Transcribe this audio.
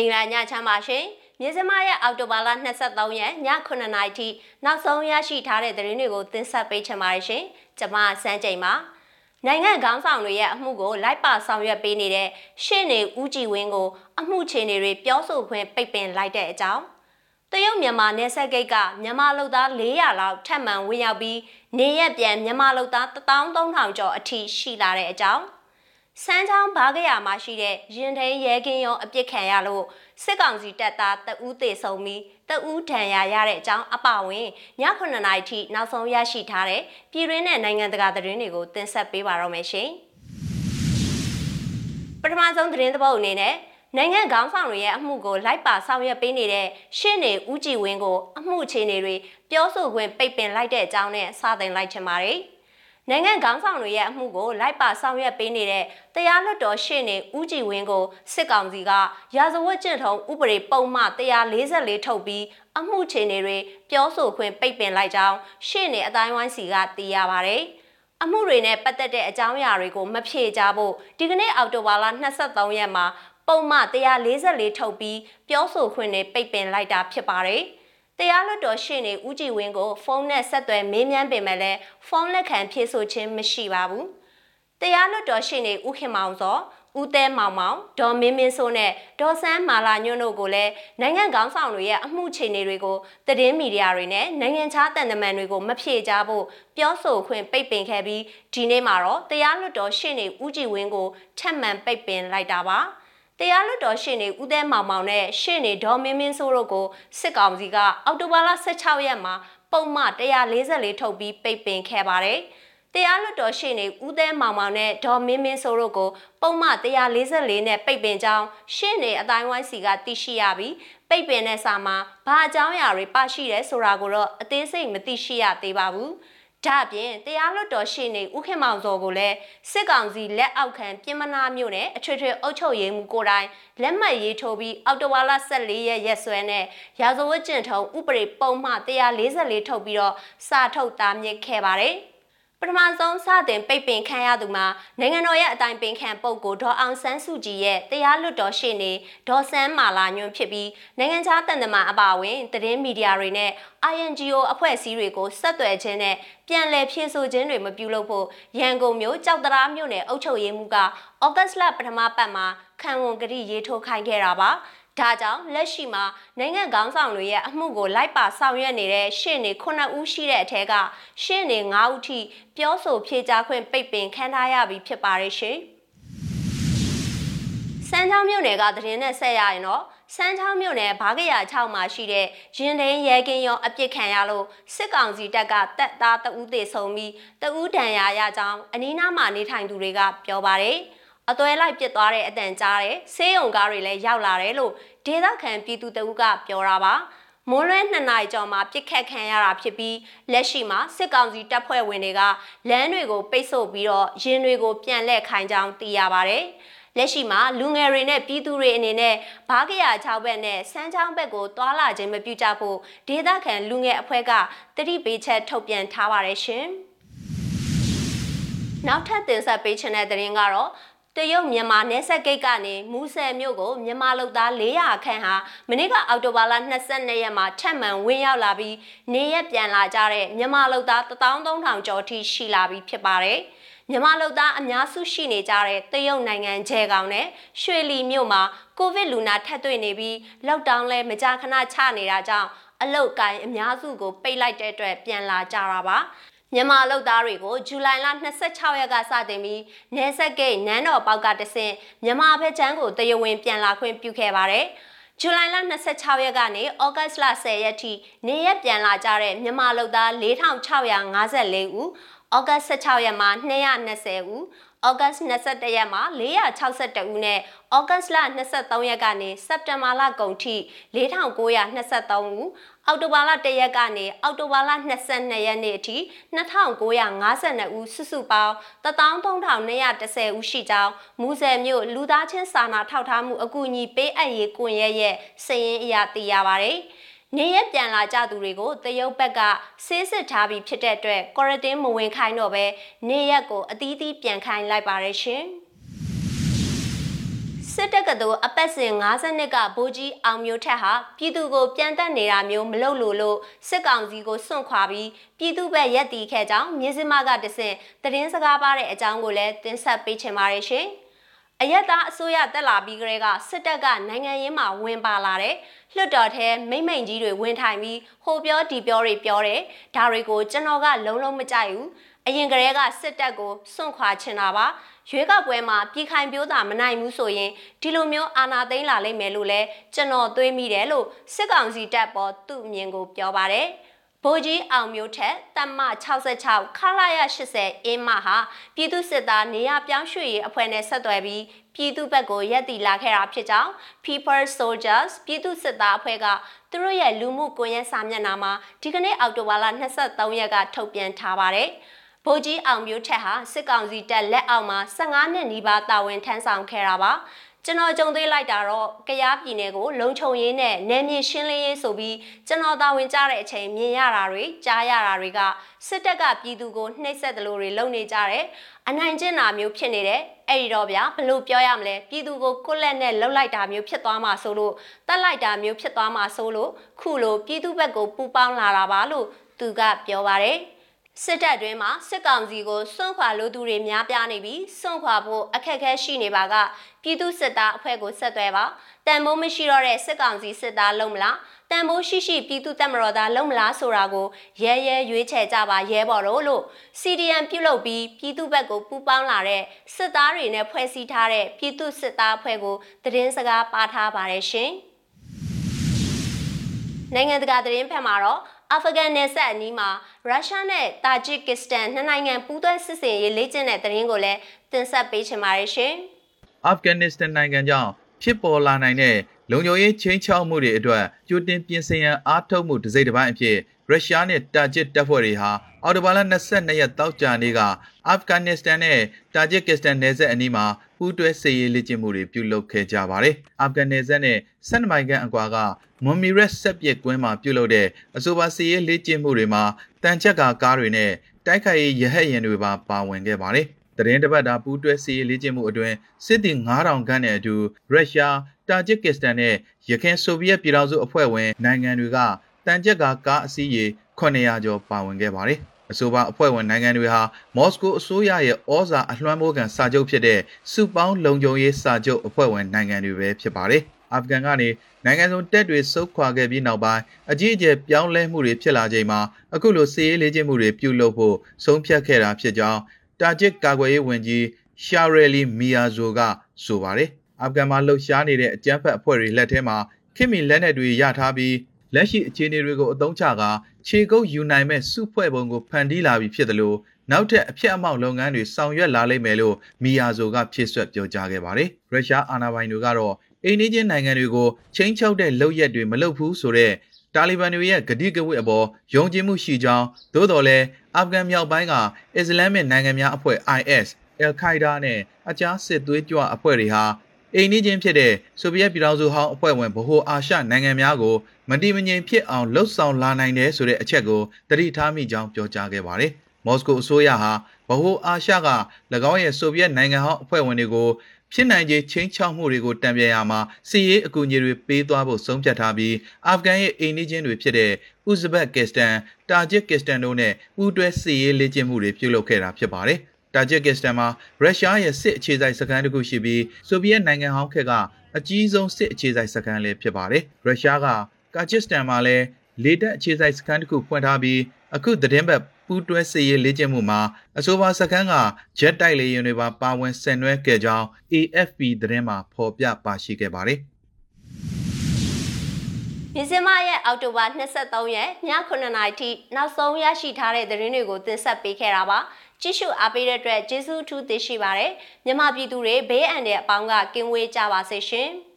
င်္ဂလာညချမ်းပါရှင်မြေစမရဲ့အောက်တိုဘာလ23ရက်ည9:00နာရီထိနောက်ဆုံးရရှိထားတဲ့သတင်းတွေကိုတင်ဆက်ပေးချင်ပါတယ်ရှင်ကျွန်မစန်းကြိမ်ပါနိုင်ငံခေါင်းဆောင်တွေရဲ့အမှုကိုလိုက်ပါဆောင်ရွက်ပေးနေတဲ့ရှင့်နေဦးကြည်ဝင်းကို အမှုချေနေတွေပြောဆိုခွင့်ပိတ်ပင်လိုက်တဲ့အကြောင်းတရုတ်မြန်မာနယ်စပ်ဂိတ်ကမြန်မာလူသား400လောက်ထပ်မံဝင်ရောက်ပြီးနေရက်ပြန်မြန်မာလူသား13000ကျော်အထိရှိလာတဲ့အကြောင်း စမ်းချောင်းဘားကရမှာရှိတဲ့ရင်ထိန်ရဲကင်းရုံအပြစ်ခံရလို့စစ်ကောင်စီတပ်သားတဦးသေဆုံးပြီးတဦးဒဏ်ရာရတဲ့အကြောင်းအပဝင်ည9နာရီထိနောက်ဆုံးရရှိထားတဲ့ပြည်တွင်းနဲ့နိုင်ငံတကာသတင်းတွေကိုတင်ဆက်ပေးပါတော့မယ်ရှင်။ပထမဆုံးသတင်းသဘောအနေနဲ့နိုင်ငံခေါင်းဆောင်တွေရဲ့အမှုကိုလိုက်ပါဆောင်ရွက်ပေးနေတဲ့ရှင်းနေဦးကြည်ဝင်းကို အမှုအခြေအနေတွေပြောဆိုခွင့်ပိတ်ပင်လိုက်တဲ့အကြောင်းနဲ့စတင်လိုက်ချင်ပါတယ်။ နိုင်ငံခေါင်းဆောင်တွေရဲ့အမှုကိုလိုက်ပါဆောင်ရွက်ပေးနေတဲ့တရားလွှတ်တော်ရှေ့နေဦးကြည်ဝင်းကိုစစ်ကောင်စီကရာဇဝတ်ကျင့်ထုံးဥပဒေပုံမှန်144ထုတ်ပြီးအမှုချေနေတွေပြောဆိုခွင့်ပိတ်ပင်လိုက်ကြောင်းရှေ့နေအတိုင်းဝိုင်းစီကသိရပါဗျ။အမှုတွေနဲ့ပတ်သက်တဲ့အကြောင်းအရာတွေကိုမဖြေကြဖို့ဒီကနေ့အောက်တိုဘာလ23ရက်မှာပုံမှန်144ထုတ်ပြီးပြောဆိုခွင့်နဲ့ပိတ်ပင်လိုက်တာဖြစ်ပါတယ်။ တရားလွှတ်တော်ရှေ့နေဦးကြည်ဝင်းကိုဖုန်းနဲ့ဆက်သွယ်မေးမြန်းပေမဲ့လည်းဖုန်းလက်ခံဖြေဆိုခြင်းမရှိပါဘူး။တရားလွှတ်တော်ရှေ့နေဦးခင်မောင်စောဦးတဲမောင်မောင်ဒေါ်မင်းမင်းစိုးနဲ့ဒေါ်စန်းမာလာညွန့်တို့ကိုလည်းနိုင်ငံကောင်းဆောင်တွေရဲ့အမှုခြေနေတွေကိုသတင်းမီဒီယာတွေနဲ့နိုင်ငံခြားတန်တမန်တွေကိုမဖြေကြဖို့ပြောဆိုခွင့်ပိတ်ပင်ခဲ့ပြီးဒီနေ့မှာတော့တရားလွှတ်တော်ရှေ့နေဦးကြည်ဝင်းကိုထပ်မံပိတ်ပင်လိုက်တာပါ။ တရားလွှတ်တော်ရှေ့နေဦးသဲမောင်မောင်နဲ့ရှေ့နေဒေါ်မင်းမင်းစိုးတို့ကိုစစ်ကောင်စီကအောက်တိုဘာလ16ရက်မှာပုံမှန်144ထုတ်ပြီးပိတ်ပင်ခဲ့ပါတယ်။တရားလွှတ်တော်ရှေ့နေဦးသဲမောင်မောင်နဲ့ဒေါ်မင်းမင်းစိုးတို့ကိုပုံမှန်144နဲ့ပိတ်ပင်ကြောင်းရှေ့နေအတိုင်းဝိုင်းစီကသိရှိရပြီးပိတ်ပင်တဲ့စာမှာဘာအကြောင်းအရာတွေပါရှိရဲဆိုတာကိုတော့အသေးစိတ်မသိရှိရသေးပါဘူး။ ဒါအပြင်တရားလွတ်တော်ရှိနေဦးခင်မောင်စောကိုလည်းစစ်ကောင်စီလက်အောက်ခံပြင်မနာမြို့နယ်အထွေထွေအုပ်ချုပ်ရေးမှူးကိုတိုင်လက်မှတ်ရေးထိုးပြီးအောက်တိုဘာလ14ရက်ရက်စွဲနဲ့ရာဇဝတ်ကျင့်ထုံးဥပဒေပုံမှန်144ထုတ်ပြီးတော့စာထုတ်တာမြစ်ခဲ့ပါတယ်။ ပထမဆုံးစတင်ပိတ်ပင်ခံရသူမှာနိုင်ငံတော်ရဲ့အတိုင်ပင်ခံပုဂ္ဂိုလ်ဒေါ်အောင်ဆန်းစုကြည်ရဲ့တရားလွတ်တော်ရှေ့နေဒေါ်စန်းမာလာညွန့်ဖြစ်ပြီးနိုင်ငံခြားတန်တမာအပါအဝင်သတင်းမီဒီယာတွေနဲ့ INGO အဖွဲ့အစည်းတွေကိုဆက်သွယ်ခြင်းနဲ့ပြန်လည်ဖြည့်ဆို့ခြင်းတွေမပြုလုပ်ဖို့ရန်ကုန်မြို့ကြောက်တရားမြို့နယ်အုပ်ချုပ်ရေးမှူးကဩဂတ်စ်လပထမပတ်မှာခံဝန်ကတိရေးထိုးခိုင်းခဲ့တာပါ ဒါကြောင့်လက်ရှိမှာနိုင်ငံခေါင်းဆောင်တွေရဲ့အမှုကိုလိုက်ပါဆောင်ရွက်နေတဲ့ရှင့်နေ9ဦးရှိတဲ့အထက်ကရှင့်နေ9ဦးထိပြောဆိုဖြေကြားခွင့်ပိတ်ပင်ခံထားရပြီဖြစ်ပါရဲ့ရှင်။စမ်းချောင်းမြို့နယ်ကသတင်းနဲ့ဆက်ရရင်တော့စမ်းချောင်းမြို့နယ်ဘာကရ6မှာရှိတဲ့ရင်သိန်းရဲကင်းရုံအပြစ်ခံရလို့စစ်ကောင်စီတပ်ကတပ်သားတဦးသေဆုံးပြီးတဦးဒဏ်ရာရကြောင်းအနီးနားမှာနေထိုင်သူတွေကပြောပါတယ်။ အသွဲလိုက်ပစ်သွားတဲ့အတန်ကြားတယ်ဆေးရုံကားတွေလည်းရောက်လာတယ်လို့ဒေသခံပြည်သူတအုပ်ကပြောတာပါမွန်းလွဲ2နာရီကျော်မှာပြစ်ခတ်ခံရတာဖြစ်ပြီးလက်ရှိမှာစစ်ကောင်စီတပ်ဖွဲ့ဝင်တွေကလမ်းတွေကိုပိတ်ဆို့ပြီးတော့ရင်းတွေကိုပြန်လှည့်ခိုင်းကြောင်းသိရပါတယ်လက်ရှိမှာလူငယ်တွေနဲ့ပြည်သူတွေအနေနဲ့ဘားကရ6ဘက်နဲ့စမ်းချောင်းဘက်ကိုတွာလာခြင်းမပြုကြဖို့ဒေသခံလူငယ်အဖွဲ့ကတတိပေးချက်ထုတ်ပြန်ထားပါတယ်ရှင်နောက်ထပ်တင်ဆက်ပေးချင်တဲ့သတင်းကတော့ တရုတ်မြန်မာနယ်စပ်ဂိတ်ကနေမူဆယ်မြို့ကိုမြန်မာလူသား400ခန့်ဟာမနေ့ကအောက်တိုဘာလ22ရက်မှာထပ်မံဝင်ရောက်လာပြီးနေရက်ပြန်လာကြတဲ့မြန်မာလူသား13000ကျော်ထိရှိလာပြီးဖြစ်ပါတယ်။မြန်မာလူသားအများစုရှိနေကြတဲ့တရုတ်နိုင်ငံကျဲကောင်နဲ့ရွှေလီမြို့မှာကိုဗစ်လူနာထပ်တွေ့နေပြီးလောက်ဒေါင်းလဲမကြာခဏချနေတာကြောင့်အလုတ်ကိုင်းအများစုကိုပိတ်လိုက်တဲ့အတွက်ပြန်လာကြတာပါ။ မြန်မာလုပ်သားတွေကိုဇူလိုင်လ26ရက်ကစတင်ပြီးနေဆက်ဂိတ်နန်းတော်ပေါက်ကတဆင့်မြန်မာဘက်ချမ်းကိုတရဝင်ပြန်လာခွင့်ပြုခဲ့ပါတယ်။ဇူလိုင်လ26ရက်ကနေဩဂတ်လ10ရက်ထိနေရက်ပြန်လာကြတဲ့မြန်မာလုပ်သား4654ဦးဩဂတ်16ရက်မှာ220ဦး ဩဂတ်21ရက်မှာ462ဦးနဲ့ဩဂတ်လ23ရက်ကနေစက်တင်ဘာလကုန်ထိ4923ဦးအောက်တိုဘာလ1ရက်ကနေအောက်တိုဘာလ22ရက်နေ့အထိ2952ဦးစုစုပေါင်း13210ဦးရှိကြောင်းမူဆယ်မြို့လူသားချင်းစာနာထောက်ထားမှုအကူအညီပေးအပ်ရေးကွန်ရက်ရဲ့စာရင်းအရသိရပါဗျ။ နေရပြန်လာကြသူတွေကိုတရုတ်ဘက်ကဆေးစစ်ထားပြီးဖြစ်တဲ့အတွက်ကွာရတင်းမဝင်ခိုင်းတော့ပဲနေရက်ကိုအသီးသီးပြန်ခိုင်းလိုက်ပါရရှင်။စစစ်တပ်ကတော်အပတ်စဉ်52ကဗိုလ်ကြီးအောင်မျိုးထက်ဟာပြည်သူကိုပြန်တက်နေတာမျိုးမလုပ်လို့လို့စစ်ကောင်စီကိုစွန့်ခွာပြီးပြည်သူဘက်ရက်တီခဲ့ကြောင်းမြင်းစမကတဆင့်သတင်းစကားပါတဲ့အကြောင်းကိုလည်းတင်ဆက်ပေးချင်ပါတယ်ရှင်။ အယက်သားအစိုးရတက်လာပြီးကလေးကစစ်တပ်ကနိုင်ငံရေးမှာဝင်ပါလာတဲ့လွတ်တော်ထဲမိမ့်မိန်ကြီးတွေဝင်ထိုင်ပြီးဟိုပြောဒီပြောတွေပြောတယ်ဒါတွေကိုကျွန်တော်ကလုံးလုံးမကြိုက်ဘူးအရင်ကတည်းကစစ်တပ်ကိုစွန့်ခွာချင်တာပါရွေးကောက်ပွဲမှာပြည်ခိုင်ပြိုးတာမနိုင်ဘူးဆိုရင်ဒီလိုမျိုးအာဏာသိမ်းလာလိမ့်မယ်လို့လဲကျွန်တော်တွေးမိတယ်လို့စစ်ကောင်စီတပ်ပေါ်သူ့အမြင်ကိုပြောပါတယ် ဗိုလ်ကြီးအောင်မျိုးထက်တမ66ခလာရ80အင်းမဟာပြည်သူစစ်သားနေရပြောင်းရွှေ့ရေးအဖွဲ့နဲ့ဆက်သွယ်ပြီးပြည်သူဘက်ကိုရက်တီလာခဲ့တာဖြစ်ကြောင်း People Soldiers ပြည်သူစစ်သားအဖွဲ့ကသူတို့ရဲ့လူမှုကွန်ရက်စာမျက်နှာမှာဒီကနေ့အောက်တိုဘာလ23ရက်ကထုတ်ပြန်ထားပါတယ်။ဗိုလ်ကြီးအောင်မျိုးထက်ဟာစစ်ကောင်စီတပ်လက်အောက်မှာ15နှစ်နီးပါးတာဝန်ထမ်းဆောင်ခဲ့တာပါ ကျွန်တော်ကြုံသေးလိုက်တာတော့ကရားပြည်နယ်ကိုလုံခြုံရေးနဲ့နယ်မြေရှင်းလင်းရေးဆိုပြီးကျွန်တော်တာဝန်ကြတဲ့အချိန်မြင်ရတာတွေကြားရတာတွေကစစ်တပ်ကပြည်သူကိုနှိပ်စက်တယ်လို့တွေလုပ်နေကြတယ်အနိုင်ကျင့်တာမျိုးဖြစ်နေတယ်အဲ့ဒီတော့ဗျာဘလို့ပြောရမလဲပြည်သူကိုကိုလက်နဲ့လှုပ်လိုက်တာမျိုးဖြစ်သွားမှာဆိုလို့တတ်လိုက်တာမျိုးဖြစ်သွားမှာဆိုလို့ခုလိုပြည်သူဘက်ကိုပူပေါင်းလာတာပါလို့သူကပြောပါတယ် စစ်တပ်တွင်မှစစ်ကောင်စီကိုစွန့်ခွာလိုသူတွေများပြားနေပြီးစွန့်ခွာဖို့အခက်အခဲရှိနေပါကပြည်သူစစ်သားအဖွဲ့ကိုဆက်သွယ်ပါတန်မိုးမရှိတော့တဲ့စစ်ကောင်စီစစ်သားလုံးမလားတန်မိုးရှိရှိပြည်သူတပ်မတော်သားလုံးမလားဆိုတာကိုရဲရဲရွေးချယ်ကြပါရဲဘော်တို့လို့ CDN ပြုတ်လုပ်ပြီးပြည်သူဘက်ကိုပူးပေါင်းလာတဲ့စစ်သားတွေနဲ့ဖွဲ့စည်းထားတဲ့ပြည်သူစစ်သားအဖွဲ့ကိုသတင်းစကားပါထားပါတယ်ရှင်နိုင်ငံတကာသတင်းဖက်မှာတော့ အာဖဂန်နယ်စပ်အနီးမှာရုရှားနဲ့တာဂျစ်ကစ္စတန်နှစ်နိုင်ငံပူးတွဲစစ်ဆင်ရေးလေ့ကျင့်တဲ့သတင်းကိုလည်းတင်ဆက်ပေးချင်ပါတယ်ရှင်။အာဖဂန်နစ္စတန်နိုင်ငံကြောင့်ဖြစ်ပေါ်လာနိုင်တဲ့ လုံခြုံရေးချင်းချောက်မှုတွေအတွက်ကြိုတင်ပြင်ဆင်ရန်အားထုတ်မှုတစ်စိတ်တစ်ပိုင်းအဖြစ်ရုရှားနဲ့တာဂျစ်တပ်ဖွဲ့တွေဟာအော်တိုဘာလ22ရက်တောက်ကြနေ့ကအာဖဂန်နစ္စတန်နဲ့တာဂျစ်ကစ္စတန်နယ်စပ်အနီးမှာပူးတွဲစစ်ရေးလေ့ကျင့်မှုတွေပြုလုပ်ခဲ့ကြပါတယ်။အာဖဂန်နယ်စပ်နဲ့12မိုင်ခန့်အကွာကမွန်မီရက်ဆက်ပစ်ကွင်းမှာပြုလုပ်တဲ့အဆိုပါစစ်ရေးလေ့ကျင့်မှုတွေမှာတန်ချက်ကာကားတွေနဲ့တိုက်ခိုက်ရေးရဟတ်ယာဉ်တွေပါပါဝင်ခဲ့ပါတယ်။တရင်တပတ်တာပူးတွဲစီရေးလေ့ကျင့်မှုအတွင်းစစ်သည်9000ခန့်နဲ့အတူရုရှား တာဂျစ်ကစ္စတန်နဲ့ယခင်ဆိုဗီယက်ပြည်ထောင်စုအဖွဲ့ဝင်နိုင်ငံတွေကတန်ကြက်ကကားအစီးရေ900ကျော်ပါဝင်ခဲ့ပါတယ်။အဆိုပါအဖွဲ့ဝင်နိုင်ငံတွေဟာမော်စကိုအစိုးရရဲ့ဩဇာအလွှမ်းမိုးခံစာချုပ်ဖြစ်တဲ့စုပေါင်းလုံခြုံရေးစာချုပ်အဖွဲ့ဝင်နိုင်ငံတွေပဲဖြစ်ပါတယ်။အာဖဂန်ကနေနိုင်ငံစုံတက်တွေစုခွာခဲ့ပြီးနောက်ပိုင်းအကြီးအကျယ်ပြောင်းလဲမှုတွေဖြစ်လာချိန်မှာအခုလိုစီးရေးလေ့ကျင့်မှုတွေပြုလုပ်ဖို့ဆုံးဖြတ်ခဲ့တာဖြစ်ကြောင်းတာဂျစ်ကာကွယ်ရေးဝန်ကြီးရှာရယ်လီမီယာဇိုကဆိုပါတယ်။ အာဖဂန်မှာလှုပ်ရှားနေတဲ့အကြမ်းဖက်အဖွဲ့တွေလက်ထဲမှာခင်မီလက်နက်တွေရထားပြီးလက်ရှိအခြေအနေတွေကိုအသုံးချကာခြေကုပ်ယူနိုင်မဲ့စုဖွဲ့ပုံကိုဖန်တီးလာပြီးဖြစ်တယ်လို့နောက်ထပ်အဖြစ်အမောက်လုပ်ငန်းတွေဆောင်ရွက်လာလိမ့်မယ်လို့မီယာဇိုကဖြည့်ဆွတ်ပြောကြားခဲ့ပါတယ်။ရုရှားအာဏာပိုင်တွေကတော့အိန္ဒိချင်းနိုင်ငံတွေကိုချင်းချောက်တဲ့လုပ်ရက်တွေမလုပ်ဘူးဆိုတော့တာလီဘန်တွေရဲ့ဂတိကဝတ်အပေါ်ယုံကြည်မှုရှိကြောင်းသို့တော်လည်းအာဖဂန်မြောက်ပိုင်းကအစ္စလာမစ်နိုင်ငံများအဖွဲ့ IS အယ်ခိုင်ဒါနဲ့အခြားစစ်သွေးကြွအဖွဲ့တွေဟာ အိန္ဒိချင်းဖြစ်တဲ့ဆိုဗီယက်ပြည်ထောင်စုဟောင်းအဖွဲ့ဝင်ဗဟိုအာရှနိုင်ငံများကိုမတိမငြိမ်ဖြစ်အောင်လှုပ်ဆောင်လာနိုင်တယ်ဆိုတဲ့အချက်ကိုတတိထားမိကြောင်းပြောကြားခဲ့ပါတယ်။မော်စကိုအစိုးရဟာဗဟိုအာရှက၎င်းရဲ့ဆိုဗီယက်နိုင်ငံဟောင်းအဖွဲ့ဝင်တွေကိုဖြစ်နိုင်ခြေချင်းချောက်မှုတွေကိုတံပြန်ရမှာစီရေးအကူအညီတွေပေးသွားဖို့ဆုံးဖြတ်ထားပြီးအာဖဂန်ရဲ့အိန္ဒိချင်းတွေဖြစ်တဲ့ဥဇဘက်ကစ္စတန်တာဂျစ်ကစ္စတန်တို့နဲ့ပူးတွဲစီရေးလေ့ကျင့်မှုတွေပြုလုပ်ခဲ့တာဖြစ်ပါတယ်။ တာဂျစ်ကစ္စတန်မှာရုရှားရဲ့စစ်အခြေစိုက်စခန်းတစ်ခုရှိပြီးဆိုဗီယက်နိုင်ငံဟောင်းခေတ်ကအကြီးဆုံးစစ်အခြေစိုက်စခန်းလည်းဖြစ်ပါတယ်။ရုရှားကကာဂျစ်စတန်မှာလည်းလေတပ်အခြေစိုက်စခန်းတစ်ခုဖွင့်ထားပြီးအခုသတင်းပတ်ပူးတွဲစစ်ရေးလေ့ကျင့်မှုမှာအဆိုပါစခန်းကဂျက်တိုက်လေယာဉ်တွေပါပါဝင်ဆင်နွှဲခဲ့ကြောင်း AFP သတင်းမှာဖော်ပြပါရှိခဲ့ပါတယ်။မြစမရဲ့အောက်တိုဘာ23ရက်ည9:00နာရီထိနောက်ဆုံးရရှိထားတဲ့သတင်းတွေကိုတင်ဆက်ပေးခဲ့တာပါ။ ကြည့်ရှုအားပေးတဲ့အတွက်ကျေးဇူးထူးတင်ရှိပါတယ်။မြန်မာပြည်သူတွေဘေးအန္တရာယ်အပေါင်းကကင်းဝေးကြပါစေရှင်။